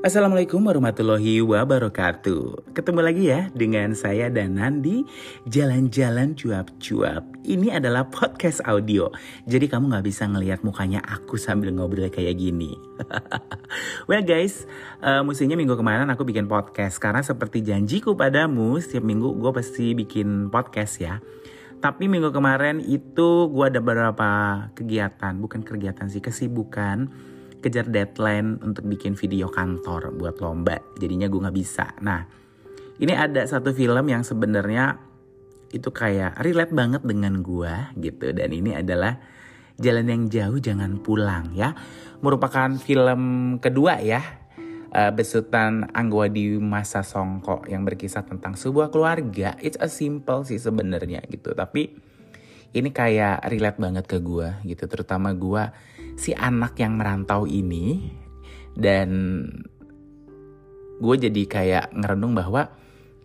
Assalamualaikum warahmatullahi wabarakatuh. Ketemu lagi ya dengan saya dan Nandi Jalan-jalan cuap-cuap. Ini adalah podcast audio. Jadi kamu gak bisa ngelihat mukanya aku sambil ngobrol kayak gini. Well guys, uh, musimnya minggu kemarin aku bikin podcast. Karena seperti janjiku padamu Setiap minggu gue pasti bikin podcast ya. Tapi minggu kemarin itu gue ada beberapa kegiatan, bukan kegiatan sih, kesibukan kejar deadline untuk bikin video kantor buat lomba. Jadinya gue nggak bisa. Nah ini ada satu film yang sebenarnya itu kayak relate banget dengan gue gitu. Dan ini adalah Jalan yang Jauh Jangan Pulang ya. Merupakan film kedua ya. Uh, besutan Anggwadi Masa Songko yang berkisah tentang sebuah keluarga. It's a simple sih sebenarnya gitu. Tapi ini kayak relate banget ke gue gitu. Terutama gue si anak yang merantau ini dan gue jadi kayak ngerenung bahwa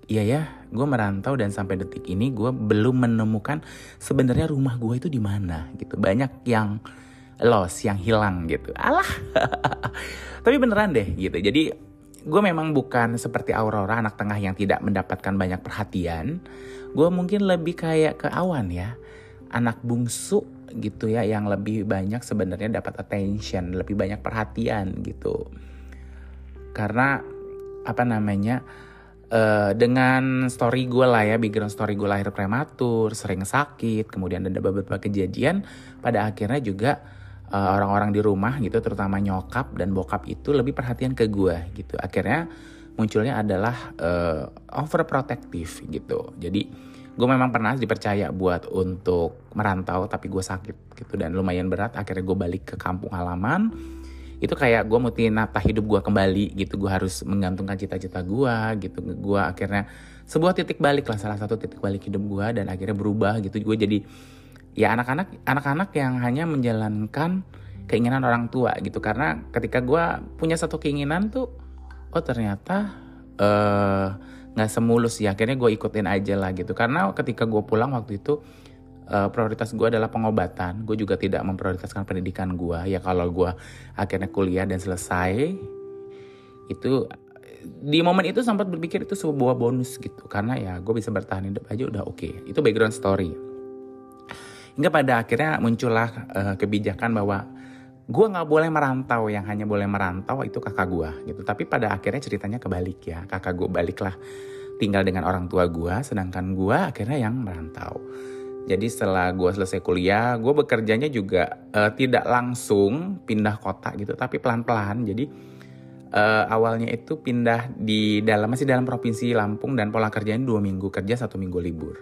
iya ya gue merantau dan sampai detik ini gue belum menemukan sebenarnya rumah gue itu di mana gitu. Banyak yang lost yang hilang gitu. Alah. Tapi beneran deh gitu. Jadi gue memang bukan seperti Aurora anak tengah yang tidak mendapatkan banyak perhatian. Gue mungkin lebih kayak ke awan ya. Anak bungsu gitu ya yang lebih banyak sebenarnya dapat attention, lebih banyak perhatian gitu. Karena apa namanya? Uh, dengan story gue lah ya, background story gue lahir prematur, sering sakit, kemudian ada beberapa kejadian, pada akhirnya juga uh, orang-orang di rumah gitu, terutama nyokap dan bokap itu lebih perhatian ke gue gitu. Akhirnya munculnya adalah uh, overprotective gitu. Jadi gue memang pernah dipercaya buat untuk merantau tapi gue sakit gitu dan lumayan berat. Akhirnya gue balik ke kampung halaman. Itu kayak gue mesti nata hidup gue kembali gitu. Gue harus menggantungkan cita-cita gue gitu. Gue akhirnya sebuah titik balik lah salah satu titik balik hidup gue dan akhirnya berubah gitu. Gue jadi ya anak-anak anak-anak yang hanya menjalankan keinginan orang tua gitu. Karena ketika gue punya satu keinginan tuh oh ternyata uh, nggak semulus ya akhirnya gue ikutin aja lah gitu. Karena ketika gue pulang waktu itu uh, prioritas gue adalah pengobatan. Gue juga tidak memprioritaskan pendidikan gue ya kalau gue akhirnya kuliah dan selesai itu di momen itu sempat berpikir itu sebuah bonus gitu. Karena ya gue bisa bertahan hidup aja udah oke. Okay. itu background story. Hingga pada akhirnya muncullah uh, kebijakan bahwa gue nggak boleh merantau yang hanya boleh merantau itu kakak gue gitu. Tapi pada akhirnya ceritanya kebalik ya. Kakak gue baliklah tinggal dengan orang tua gue sedangkan gue akhirnya yang merantau. Jadi setelah gue selesai kuliah gue bekerjanya juga uh, tidak langsung pindah kota gitu tapi pelan pelan jadi uh, awalnya itu pindah di dalam masih dalam provinsi Lampung dan pola kerjanya dua minggu kerja satu minggu libur.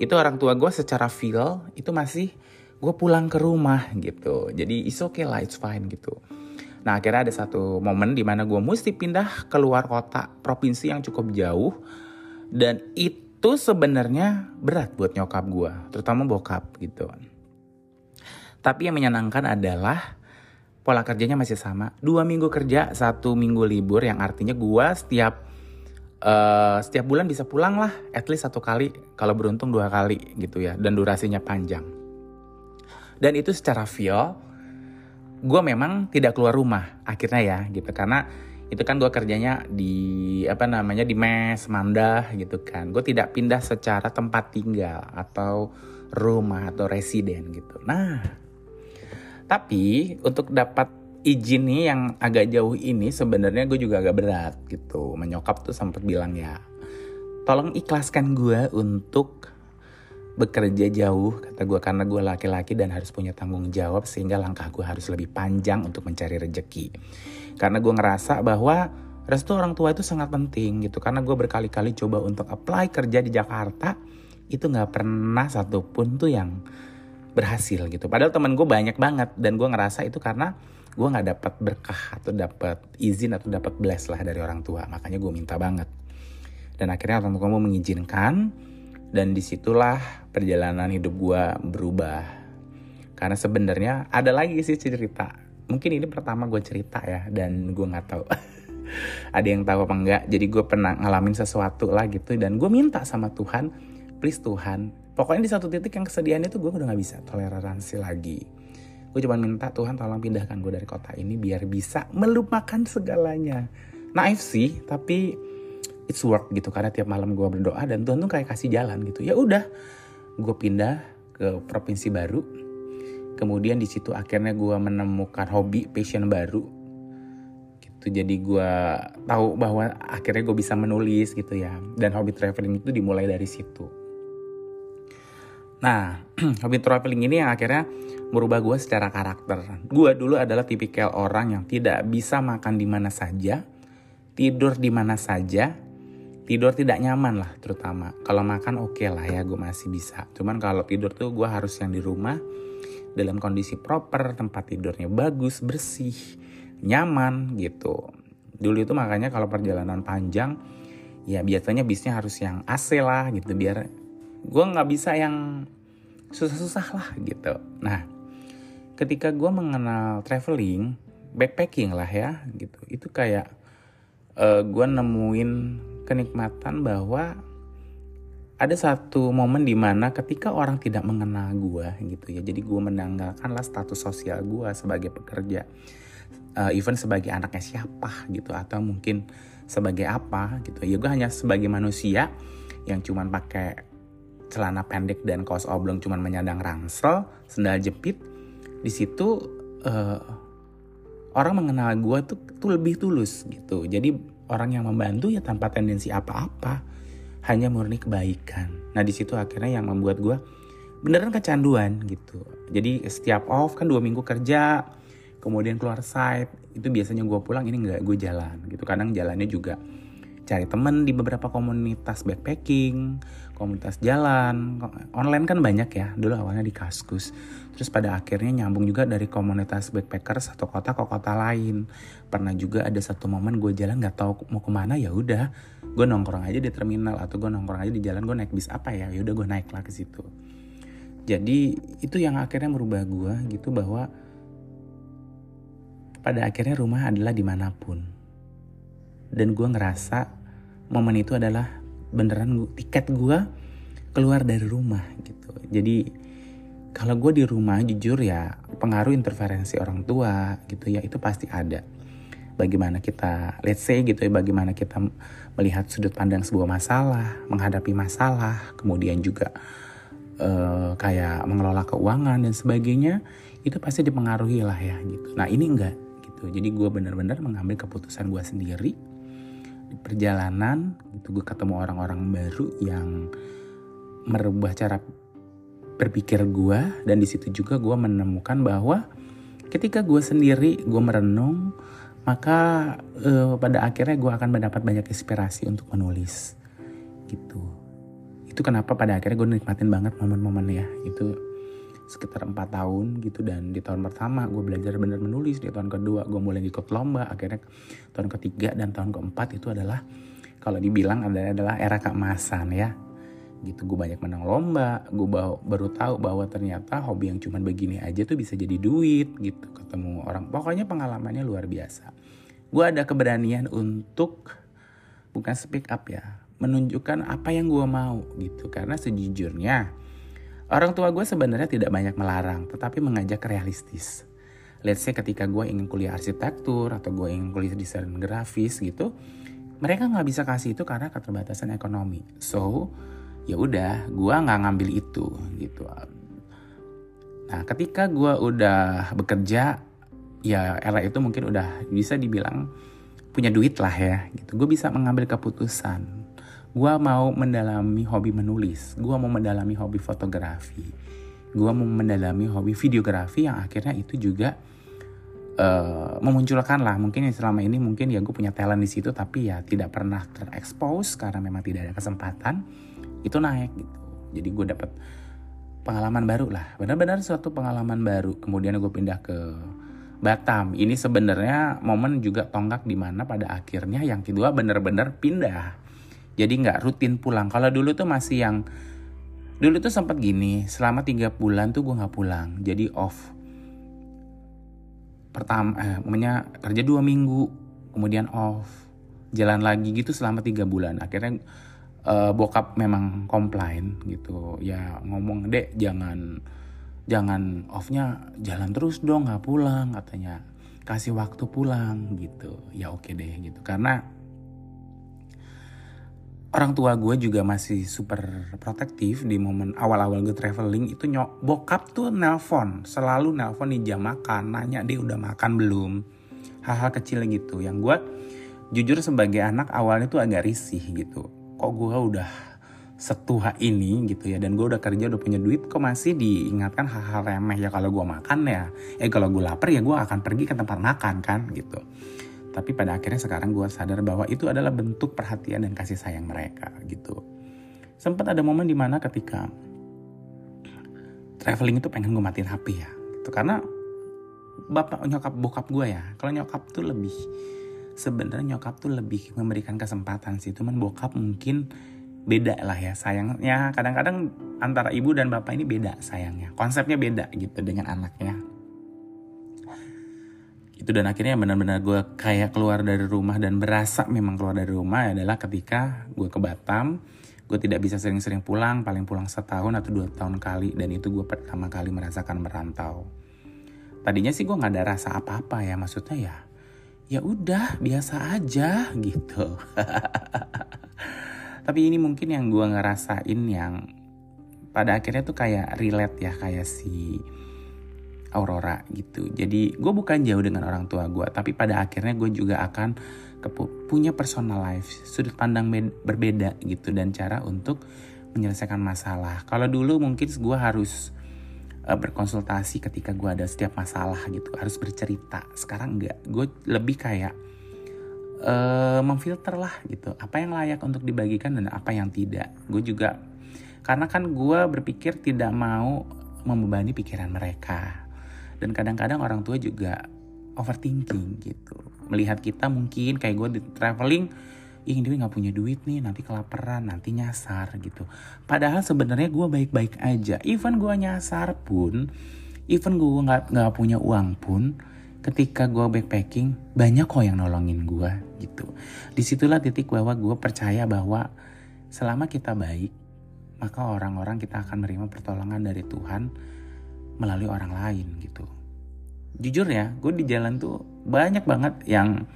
Itu orang tua gue secara feel itu masih gue pulang ke rumah gitu. Jadi it's okay lah it's fine gitu. Nah akhirnya ada satu momen di mana gue mesti pindah keluar kota provinsi yang cukup jauh dan itu sebenarnya berat buat nyokap gue terutama bokap gitu. Tapi yang menyenangkan adalah pola kerjanya masih sama. Dua minggu kerja satu minggu libur yang artinya gue setiap uh, setiap bulan bisa pulang lah at least satu kali kalau beruntung dua kali gitu ya dan durasinya panjang dan itu secara feel gue memang tidak keluar rumah akhirnya ya gitu. Karena itu kan gue kerjanya di apa namanya di mes mandah gitu kan. Gue tidak pindah secara tempat tinggal atau rumah atau residen gitu. Nah tapi untuk dapat izin nih yang agak jauh ini sebenarnya gue juga agak berat gitu. Menyokap tuh sempat bilang ya tolong ikhlaskan gue untuk bekerja jauh kata gue karena gue laki-laki dan harus punya tanggung jawab sehingga langkah gue harus lebih panjang untuk mencari rejeki. Karena gue ngerasa bahwa restu orang tua itu sangat penting gitu. Karena gue berkali-kali coba untuk apply kerja di Jakarta itu nggak pernah satupun tuh yang berhasil gitu. Padahal temen gue banyak banget dan gue ngerasa itu karena gue nggak dapat berkah atau dapat izin atau dapat bless lah dari orang tua. Makanya gue minta banget. Dan akhirnya orang tua gue mengizinkan dan di situlah perjalanan hidup gue berubah. Karena sebenarnya ada lagi sih cerita. Mungkin ini pertama gue cerita ya dan gue nggak tahu. Ada yang tahu apa enggak? Jadi gue pernah ngalamin sesuatu lah gitu dan gue minta sama Tuhan please Tuhan pokoknya di satu titik yang kesedihan itu gue udah nggak bisa toleransi lagi. Gue cuma minta Tuhan tolong pindahkan gue dari kota ini biar bisa melupakan segalanya. Naif sih tapi it's work gitu karena tiap malam gue berdoa dan Tuhan tuh kayak kasih jalan gitu. Ya udah gue pindah ke provinsi baru. Kemudian di situ akhirnya gue menemukan hobi passion baru. Gitu jadi gue tahu bahwa akhirnya gue bisa menulis gitu ya. Dan hobi traveling itu dimulai dari situ. Nah hobi traveling ini yang akhirnya merubah gue secara karakter. Gue dulu adalah tipikal orang yang tidak bisa makan di mana saja tidur di mana saja tidur tidak nyaman lah terutama. Kalau makan oke okay lah ya gue masih bisa. Cuman kalau tidur tuh gue harus yang di rumah dalam kondisi proper tempat tidurnya bagus bersih nyaman gitu. Dulu itu makanya kalau perjalanan panjang ya biasanya bisnya harus yang AC lah gitu. Biar gue nggak bisa yang susah-susah lah gitu. Nah ketika gue mengenal traveling backpacking lah ya gitu. Itu kayak uh, eh, gue nemuin kenikmatan bahwa ada satu momen di mana ketika orang tidak mengenal gue gitu ya. Jadi gue menanggalkanlah status sosial gue sebagai pekerja uh, even sebagai anaknya siapa gitu atau mungkin sebagai apa gitu. Ya gue hanya sebagai manusia yang cuman pakai celana pendek dan kaos oblong cuman menyandang ransel sendal jepit di situ uh, orang mengenal gue tuh, tuh lebih tulus gitu. Jadi orang yang membantu ya tanpa tendensi apa-apa hanya murni kebaikan nah di situ akhirnya yang membuat gue beneran kecanduan gitu jadi setiap off kan dua minggu kerja kemudian keluar site itu biasanya gue pulang ini nggak gue jalan gitu kadang jalannya juga cari temen di beberapa komunitas backpacking, komunitas jalan, online kan banyak ya. Dulu awalnya di Kaskus. Terus pada akhirnya nyambung juga dari komunitas backpacker satu kota ke kota lain. Pernah juga ada satu momen gue jalan nggak tahu mau ke mana ya udah, gue nongkrong aja di terminal atau gue nongkrong aja di jalan gue naik bis apa ya, ya udah gue naik lah ke situ. Jadi itu yang akhirnya merubah gue gitu bahwa pada akhirnya rumah adalah di mana pun dan gue ngerasa momen itu adalah beneran tiket gue keluar dari rumah gitu jadi kalau gue di rumah jujur ya pengaruh interferensi orang tua gitu ya itu pasti ada. Bagaimana kita let's say gitu ya bagaimana kita melihat sudut pandang sebuah masalah menghadapi masalah kemudian juga uh, kayak mengelola keuangan dan sebagainya itu pasti dipengaruhi lah ya gitu. Nah ini enggak gitu. Jadi gue benar-benar mengambil keputusan gue sendiri di perjalanan itu gue ketemu orang-orang baru yang merubah cara berpikir gue dan di situ juga gue menemukan bahwa ketika gue sendiri gue merenung maka uh, pada akhirnya gue akan mendapat banyak inspirasi untuk menulis gitu. Itu kenapa pada akhirnya gue nikmatin banget momen-momen ya itu sekitar empat tahun gitu dan di tahun pertama gue belajar benar menulis di tahun kedua gue mulai ikut lomba akhirnya tahun ketiga dan tahun keempat itu adalah kalau dibilang adalah adalah era keemasan ya gitu gue banyak menang lomba gue baru tahu bahwa ternyata hobi yang cuman begini aja tuh bisa jadi duit gitu ketemu orang pokoknya pengalamannya luar biasa gue ada keberanian untuk bukan speak up ya menunjukkan apa yang gue mau gitu karena sejujurnya Orang tua gue sebenarnya tidak banyak melarang, tetapi mengajak realistis. Let's say ketika gue ingin kuliah arsitektur atau gue ingin kuliah desain grafis gitu, mereka nggak bisa kasih itu karena keterbatasan ekonomi. So, ya udah, gue nggak ngambil itu gitu. Nah, ketika gue udah bekerja, ya era itu mungkin udah bisa dibilang punya duit lah ya gitu. Gue bisa mengambil keputusan gue mau mendalami hobi menulis, gue mau mendalami hobi fotografi, gue mau mendalami hobi videografi yang akhirnya itu juga uh, memunculkan lah mungkin yang selama ini mungkin ya gue punya talent di situ tapi ya tidak pernah terekspos karena memang tidak ada kesempatan itu naik gitu. Jadi gue dapat pengalaman baru lah. Benar-benar suatu pengalaman baru. Kemudian gue pindah ke Batam. Ini sebenarnya momen juga tonggak di mana pada akhirnya yang kedua benar-benar pindah. Jadi nggak rutin pulang. Kalau dulu tuh masih yang dulu tuh sempat gini selama tiga bulan tuh gue nggak pulang. Jadi off. Pertama eh, namanya kerja dua minggu kemudian off. Jalan lagi gitu selama tiga bulan. Akhirnya uh, bokap memang komplain gitu. Ya ngomong dek jangan jangan offnya jalan terus dong nggak pulang katanya. Kasih waktu pulang gitu. Ya oke deh gitu. Karena orang tua gue juga masih super protektif di momen awal-awal gue traveling. Itu nyok bokap tuh nelpon selalu nelpon di jam makan nanya dia udah makan belum? Hal-hal kecil gitu. Yang gue jujur sebagai anak awalnya tuh agak risih gitu kok gue udah setua ini gitu ya dan gue udah kerja udah punya duit kok masih diingatkan hal-hal remeh ya kalau gue makan ya eh kalau gue lapar ya gue akan pergi ke tempat makan kan gitu tapi pada akhirnya sekarang gue sadar bahwa itu adalah bentuk perhatian dan kasih sayang mereka gitu. Sempat ada momen di mana ketika traveling itu pengen gue matiin HP ya. Gitu. Karena bapak nyokap bokap gue ya. Kalau nyokap tuh lebih sebenarnya nyokap tuh lebih memberikan kesempatan sih. Cuman bokap mungkin beda lah ya sayangnya kadang-kadang antara ibu dan bapak ini beda sayangnya konsepnya beda gitu dengan anaknya itu dan akhirnya benar-benar gue kayak keluar dari rumah dan berasa memang keluar dari rumah adalah ketika gue ke Batam gue tidak bisa sering-sering pulang paling pulang setahun atau dua tahun kali dan itu gue pertama kali merasakan merantau tadinya sih gue nggak ada rasa apa-apa ya maksudnya ya ya udah biasa aja gitu tapi ini mungkin yang gue ngerasain yang pada akhirnya tuh kayak relate ya kayak si Aurora gitu. Jadi gue bukan jauh dengan orang tua gue, tapi pada akhirnya gue juga akan punya personal life, sudut pandang berbeda gitu dan cara untuk menyelesaikan masalah. Kalau dulu mungkin gue harus uh, berkonsultasi ketika gue ada setiap masalah gitu, harus bercerita. Sekarang enggak, gue lebih kayak uh, memfilter lah gitu, apa yang layak untuk dibagikan dan apa yang tidak. Gue juga karena kan gue berpikir tidak mau membebani pikiran mereka dan kadang-kadang orang tua juga overthinking gitu melihat kita mungkin kayak gue di traveling ih dia nggak punya duit nih nanti kelaparan nanti nyasar gitu. Padahal sebenarnya gue baik-baik aja. Even gue nyasar pun even gue nggak nggak punya uang pun ketika gue backpacking banyak kok yang nolongin gue gitu. Di situlah titik bahwa gue percaya bahwa selama kita baik maka orang-orang kita akan menerima pertolongan dari Tuhan melalui orang lain gitu. Jujur ya, gue di jalan tuh banyak banget yang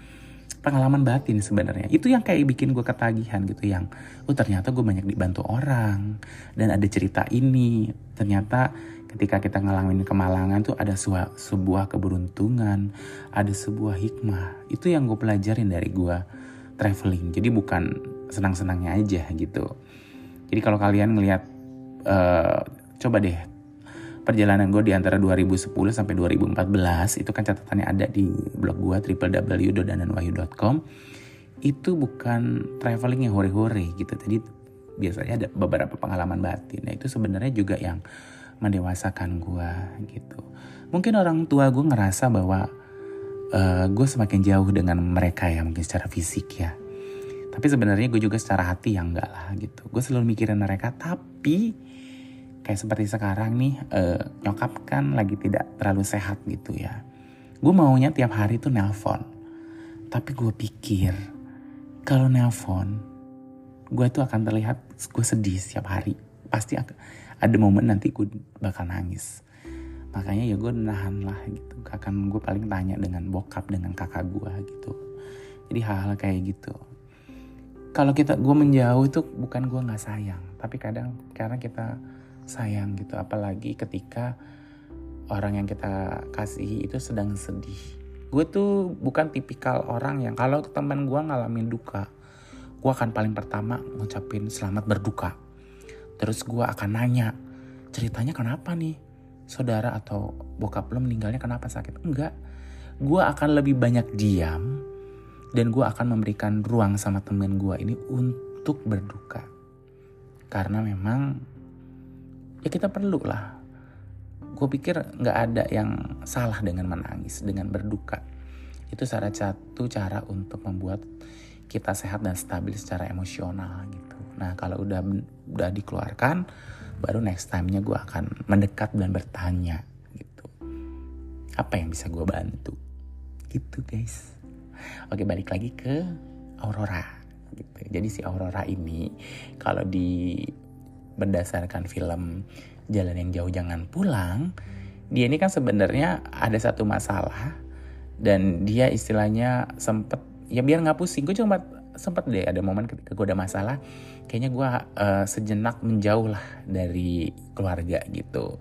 pengalaman batin sebenarnya. Itu yang kayak bikin gue ketagihan gitu yang, oh ternyata gue banyak dibantu orang dan ada cerita ini. Ternyata ketika kita ngalamin kemalangan tuh ada sebuah, sebuah keberuntungan, ada sebuah hikmah. Itu yang gue pelajarin dari gue traveling. Jadi bukan senang-senangnya aja gitu. Jadi kalau kalian ngelihat, uh, coba deh perjalanan gue di antara 2010 sampai 2014 itu kan catatannya ada di blog gue www.dodananwahyu.com itu bukan traveling yang hore-hore gitu. Tadi biasanya ada beberapa pengalaman batin. Nah itu sebenarnya juga yang mendewasakan gue gitu. Mungkin orang tua gue ngerasa bahwa uh, gue semakin jauh dengan mereka ya mungkin secara fisik ya. Tapi sebenarnya gue juga secara hati yang enggak lah gitu. Gue selalu mikirin mereka tapi kayak seperti sekarang nih uh, nyokap kan lagi tidak terlalu sehat gitu ya. Gue maunya tiap hari tuh nelpon. Tapi gue pikir kalau nelpon gue tuh akan terlihat gue sedih setiap hari. Pasti ada momen nanti gue bakal nangis. Makanya ya gue nahan lah gitu. Akan gue paling tanya dengan bokap dengan kakak gue gitu. Jadi hal-hal kayak gitu. Kalau kita gue menjauh itu bukan gue nggak sayang. Tapi kadang karena kita sayang gitu. Apalagi ketika orang yang kita kasih itu sedang sedih. Gue tuh bukan tipikal orang yang kalau teman gue ngalamin duka gue akan paling pertama ngucapin selamat berduka. Terus gue akan nanya ceritanya kenapa nih? Saudara atau bokap lo meninggalnya kenapa sakit? Enggak. Gue akan lebih banyak diam dan gue akan memberikan ruang sama temen gue ini untuk berduka. Karena memang ya kita perlu lah gue pikir nggak ada yang salah dengan menangis dengan berduka. Itu salah satu cara untuk membuat kita sehat dan stabil secara emosional gitu. Nah kalau udah udah dikeluarkan baru next time-nya gue akan mendekat dan bertanya gitu. Apa yang bisa gue bantu? Gitu guys. Oke balik lagi ke Aurora gitu. Jadi si Aurora ini kalau di berdasarkan film Jalan yang Jauh Jangan Pulang, dia ini kan sebenarnya ada satu masalah dan dia istilahnya sempet ya biar nggak pusing gue cuma sempet deh ada momen ketika gue ada masalah kayaknya gue uh, sejenak menjauh lah dari keluarga gitu.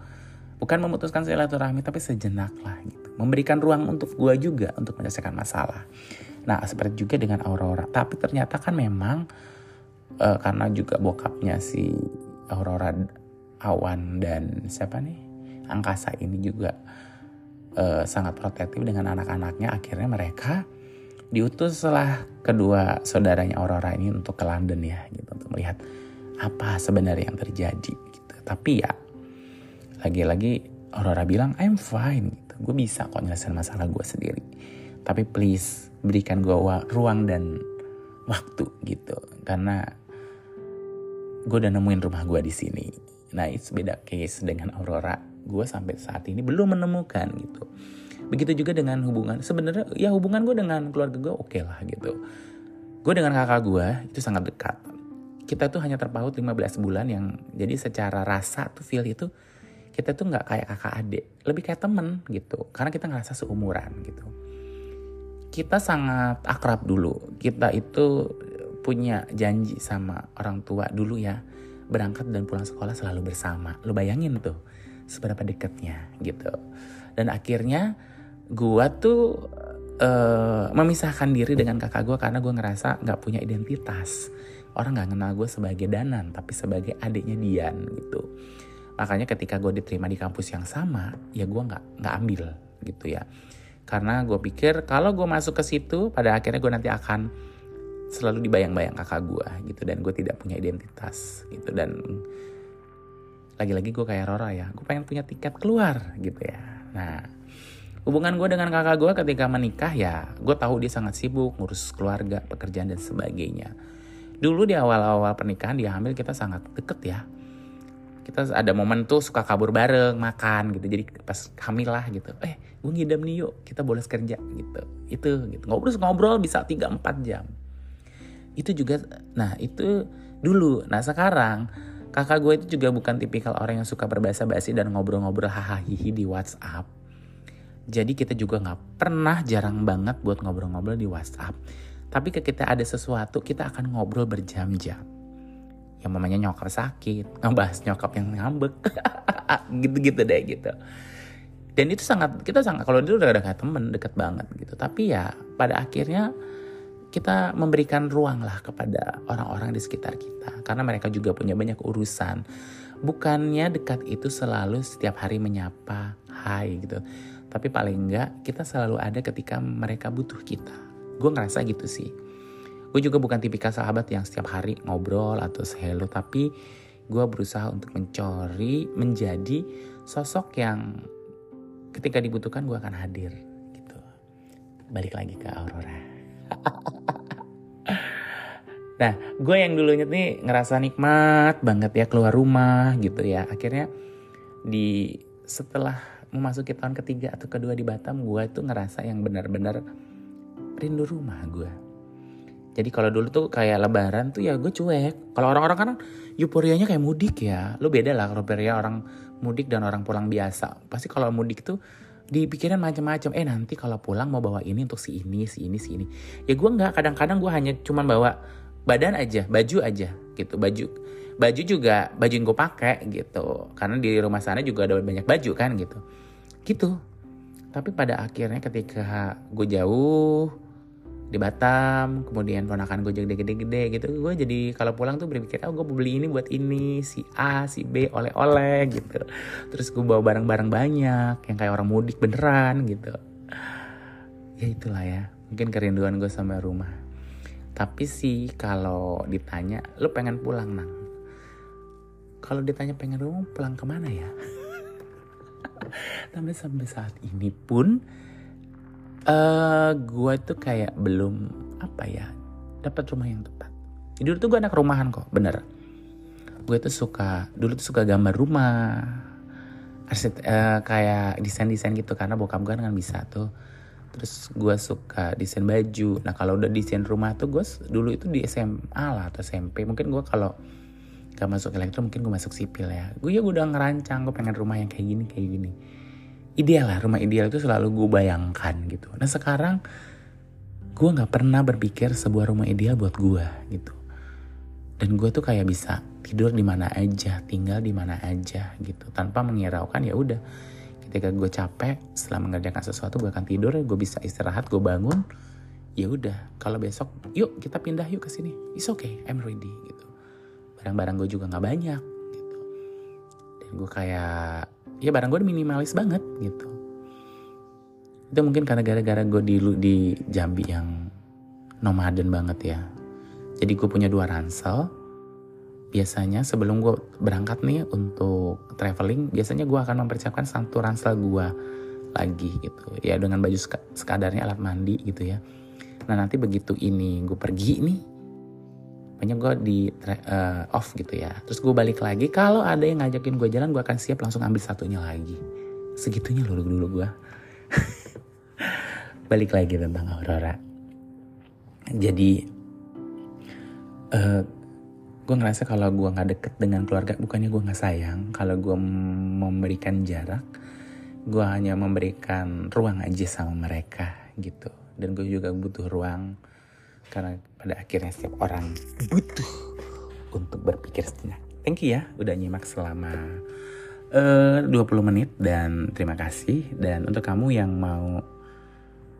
Bukan memutuskan silaturahmi tapi sejenak lah gitu. Memberikan ruang untuk gue juga untuk menyelesaikan masalah. Nah seperti juga dengan Aurora tapi ternyata kan memang uh, karena juga bokapnya si Aurora Awan dan siapa nih? Angkasa ini juga uh, sangat protektif dengan anak-anaknya. Akhirnya mereka diutus setelah kedua saudaranya Aurora ini untuk ke London ya gitu untuk melihat apa sebenarnya yang terjadi gitu. Tapi ya lagi-lagi Aurora bilang I'm fine gitu. Gue bisa kok nyelesain masalah gue sendiri. Tapi please berikan gue ruang dan waktu gitu. Karena gue udah nemuin rumah gue di sini. Nah itu beda case dengan Aurora. Gue sampai saat ini belum menemukan gitu. Begitu juga dengan hubungan sebenarnya ya hubungan gue dengan keluarga gue oke okay lah gitu. Gue dengan kakak gue itu sangat dekat. Kita tuh hanya terpaut 15 bulan yang jadi secara rasa tuh feel itu kita tuh nggak kayak kakak adik. Lebih kayak temen gitu. Karena kita ngerasa seumuran gitu. Kita sangat akrab dulu. Kita itu punya janji sama orang tua dulu ya. Berangkat dan pulang sekolah selalu bersama. Lo bayangin tuh seberapa deketnya gitu. Dan akhirnya gue tuh uh, memisahkan diri dengan kakak gue karena gue ngerasa nggak punya identitas. Orang nggak kenal gue sebagai Danan tapi sebagai adiknya Dian gitu. Makanya ketika gue diterima di kampus yang sama ya gue nggak nggak ambil gitu ya. Karena gue pikir kalau gue masuk ke situ pada akhirnya gue nanti akan selalu dibayang-bayang kakak gue gitu dan gue tidak punya identitas gitu. Dan lagi-lagi gue kayak Rora ya gue pengen punya tiket keluar gitu ya. Nah hubungan gue dengan kakak gue ketika menikah ya gue tahu dia sangat sibuk ngurus keluarga pekerjaan dan sebagainya. Dulu di awal-awal pernikahan dia hamil kita sangat deket ya. Kita ada momen tuh suka kabur bareng makan gitu. Jadi pas hamil lah gitu. Eh gue ngidam nih yuk kita boleh kerja gitu. Itu gitu. Ngobrol ngobrol bisa 3-4 jam itu juga nah itu dulu nah sekarang kakak gue itu juga bukan tipikal orang yang suka berbahasa basi dan ngobrol-ngobrol hahaha di WhatsApp jadi kita juga nggak pernah jarang banget buat ngobrol-ngobrol di WhatsApp. Tapi ketika ada sesuatu kita akan ngobrol berjam-jam. Yang mamanya nyokap sakit, ngebahas nyokap yang ngambek. gitu-gitu deh gitu. Dan itu sangat, kita sangat, kalau dulu udah kayak temen, deket banget gitu. Tapi ya pada akhirnya kita memberikan ruang lah kepada orang-orang di sekitar kita. Karena mereka juga punya banyak urusan. Bukannya dekat itu selalu setiap hari menyapa, hai gitu tapi paling enggak kita selalu ada ketika mereka butuh kita. Gue ngerasa gitu sih. Gue juga bukan tipikal sahabat yang setiap hari ngobrol atau hello, tapi gue berusaha untuk mencuri menjadi sosok yang ketika dibutuhkan gue akan hadir gitu. Balik lagi ke Aurora. nah, gue yang dulunya nih ngerasa nikmat banget ya keluar rumah gitu ya. Akhirnya di setelah memasuki tahun ketiga atau kedua di Batam gue tuh ngerasa yang benar-benar rindu rumah gue. Jadi kalau dulu tuh kayak lebaran tuh ya gue cuek. Kalau orang-orang kan euforianya kayak mudik ya. Lu beda lah kalau euforia orang mudik dan orang pulang biasa. Pasti kalau mudik tuh dipikirin macam-macam. Eh nanti kalau pulang mau bawa ini untuk si ini si ini si ini. Ya gue nggak. Kadang-kadang gue hanya cuman bawa badan aja baju aja gitu. Baju baju juga baju yang gue pakai gitu. Karena di rumah sana juga ada banyak baju kan gitu. Gitu. Tapi pada akhirnya ketika gue jauh di Batam kemudian ponakan gue jadi gede-gede gitu. Gue jadi kalau pulang tuh berpikir oh gue beli ini buat ini si A si B oleh-oleh gitu. Terus gue bawa barang-barang banyak yang kayak orang mudik beneran gitu. Ya itulah ya mungkin kerinduan gue sama rumah. Tapi sih kalau ditanya lu pengen pulang nang? Kalau ditanya pengen rumah pulang ke mana ya? Tapi sampai saat ini pun eh, gue tuh kayak belum apa ya dapat rumah yang tepat. Dulu tuh gue anak rumahan kok bener. Gue tuh suka dulu tuh suka gambar rumah arsit uh, kayak desain desain gitu karena bokap gue kan bisa tuh. Terus gue suka desain baju. Nah kalau udah desain rumah tuh gue dulu itu di SMA lah atau SMP mungkin gue kalau gak masuk elektro mungkin gue masuk sipil ya. Gue ya udah ngerancang gue pengen rumah yang kayak gini kayak gini ideal lah rumah ideal itu selalu gue bayangkan gitu. Nah sekarang gue nggak pernah berpikir sebuah rumah ideal buat gue gitu. Dan gue tuh kayak bisa tidur di mana aja tinggal di mana aja gitu. Tanpa mengiraukan ya udah ketika gue capek setelah mengerjakan sesuatu gue akan tidur gue bisa istirahat gue bangun ya udah. Kalau besok yuk kita pindah yuk ke sini. It's okay I'm ready gitu. Barang-barang gue juga nggak banyak gitu. Dan gue kayak ya barang gue minimalis banget gitu. Itu mungkin karena gara-gara gue di di Jambi yang nomaden banget ya. Jadi gue punya dua ransel. Biasanya sebelum gue berangkat nih untuk traveling biasanya gue akan mempersiapkan satu ransel gue lagi gitu. Ya dengan baju sekadarnya alat mandi gitu ya. Nah nanti begitu ini gue pergi nih banyak gue di uh, off gitu ya. Terus gue balik lagi kalau ada yang ngajakin gue jalan gue akan siap langsung ambil satunya lagi. Segitunya loh dulu gue balik lagi tentang Aurora. Jadi uh, eh, gue ngerasa kalau gue nggak deket dengan keluarga bukannya gue nggak sayang. Kalau gue memberikan jarak gue hanya memberikan ruang aja sama mereka gitu. Dan gue juga butuh ruang karena pada akhirnya setiap orang butuh untuk berpikir sejenak. Thank you ya udah nyimak selama eh, uh, 20 menit dan terima kasih. Dan untuk kamu yang mau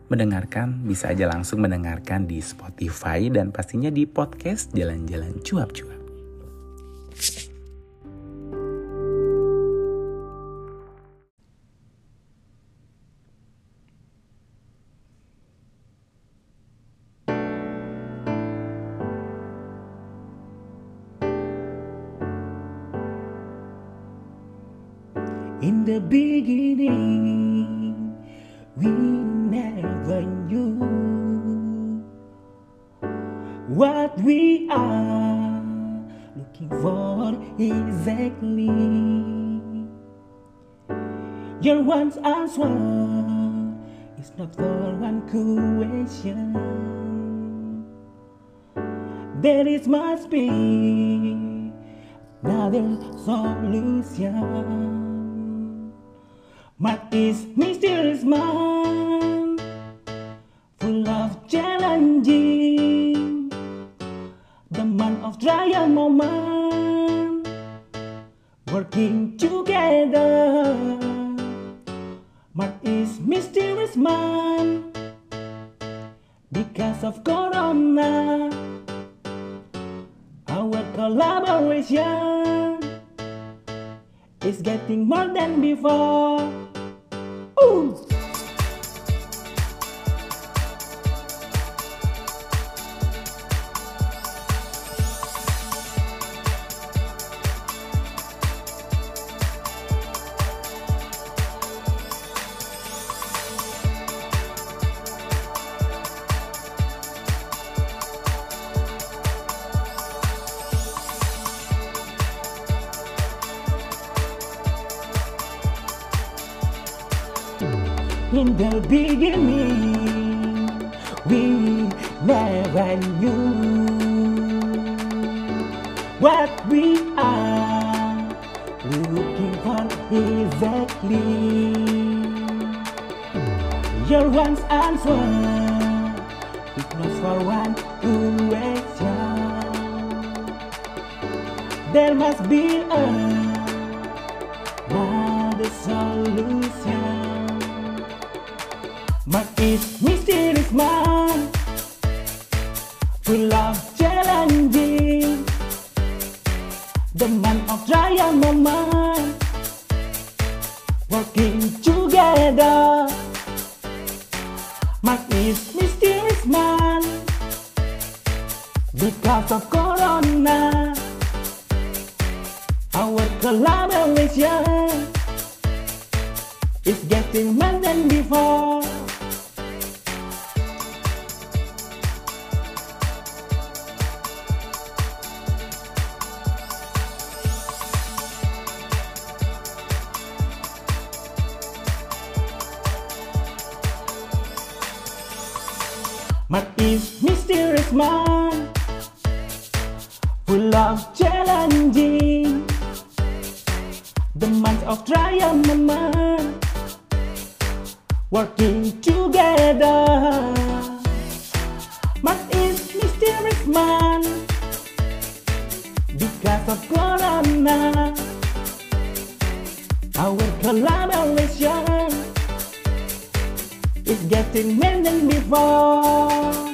mendengarkan bisa aja langsung mendengarkan di Spotify dan pastinya di podcast Jalan-Jalan Cuap-Cuap. There is must be another solution. What is mysterious man, full of challenging, the man of trial moment, working together. What is mysterious man, because of Corona, collaboration is getting more than before. Ooh. In the beginning, we never knew what we are looking for exactly. Your once answer is not for one question. There must be But it's mysterious Mark is mysterious man Full of challenging The months of trial moment working together. Man is mysterious man because of Corona. Our collaboration is getting better than before.